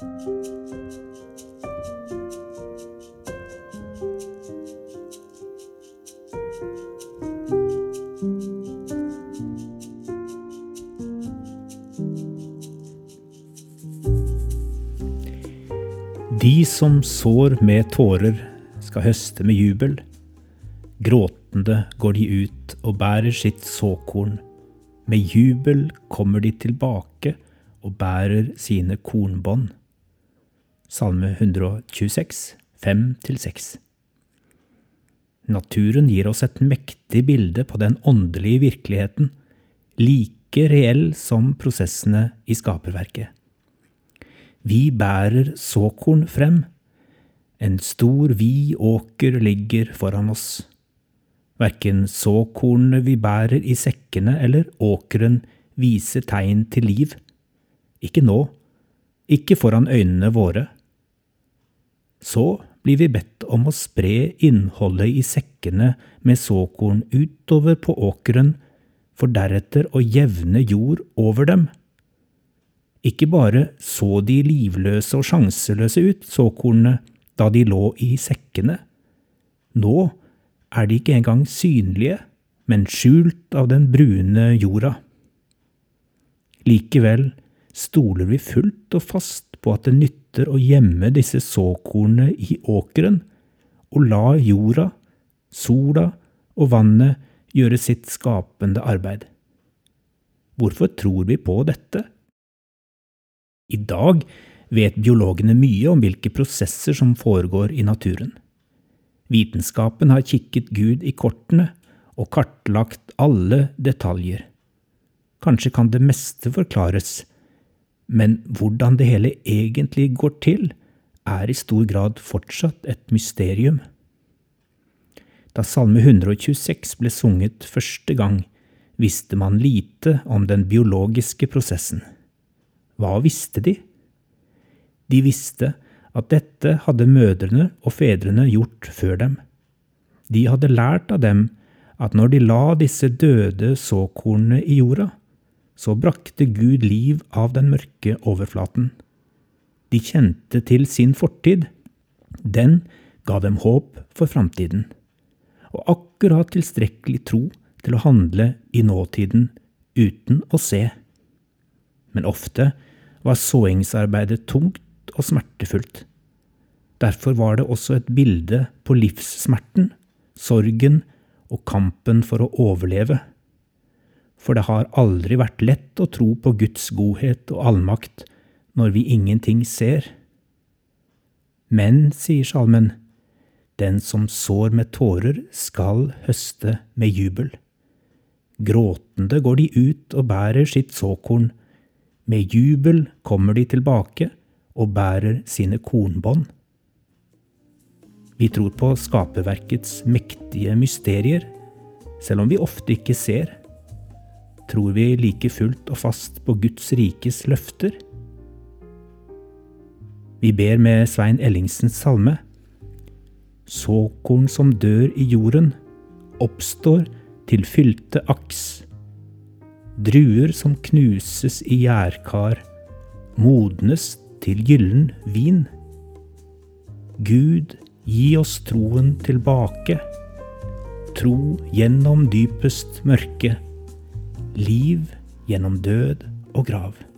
De som sår med tårer, skal høste med jubel. Gråtende går de ut og bærer sitt såkorn. Med jubel kommer de tilbake og bærer sine kornbånd. Salme 126, 5-6. Naturen gir oss et mektig bilde på den åndelige virkeligheten, like reell som prosessene i skaperverket. Vi bærer såkorn frem. En stor, vid åker ligger foran oss. Verken såkornene vi bærer i sekkene eller åkeren viser tegn til liv. Ikke nå, ikke foran øynene våre. Så blir vi bedt om å spre innholdet i sekkene med såkorn utover på åkeren, for deretter å jevne jord over dem. Ikke bare så de livløse og sjanseløse ut, såkornene, da de lå i sekkene. Nå er de ikke engang synlige, men skjult av den brune jorda. Likevel stoler vi fullt og fast på at det nytter å gjemme disse såkornene i åkeren, og la jorda, sola og vannet gjøre sitt skapende arbeid. Hvorfor tror vi på dette? I dag vet biologene mye om hvilke prosesser som foregår i naturen. Vitenskapen har kikket Gud i kortene og kartlagt alle detaljer. Kanskje kan det meste forklares, men hvordan det hele egentlig går til, er i stor grad fortsatt et mysterium. Da Salme 126 ble sunget første gang, visste man lite om den biologiske prosessen. Hva visste de? De visste at dette hadde mødrene og fedrene gjort før dem. De hadde lært av dem at når de la disse døde såkornene i jorda, så brakte Gud liv av den mørke overflaten. De kjente til sin fortid. Den ga dem håp for framtiden, og akkurat tilstrekkelig tro til å handle i nåtiden uten å se. Men ofte var såingsarbeidet tungt og smertefullt. Derfor var det også et bilde på livssmerten, sorgen og kampen for å overleve. For det har aldri vært lett å tro på Guds godhet og allmakt når vi ingenting ser. Men, sier salmen, den som sår med tårer, skal høste med jubel. Gråtende går de ut og bærer sitt såkorn med jubel kommer de tilbake og bærer sine kornbånd. Vi tror på skaperverkets mektige mysterier, selv om vi ofte ikke ser. Tror vi like fullt og fast på Guds rikes løfter? Vi ber med Svein Ellingsens salme. Såkorn som dør i jorden, oppstår til fylte aks druer som knuses i gjærkar, modnes til gyllen vin. Gud, gi oss troen tilbake, tro gjennom dypest mørke, liv gjennom død og grav.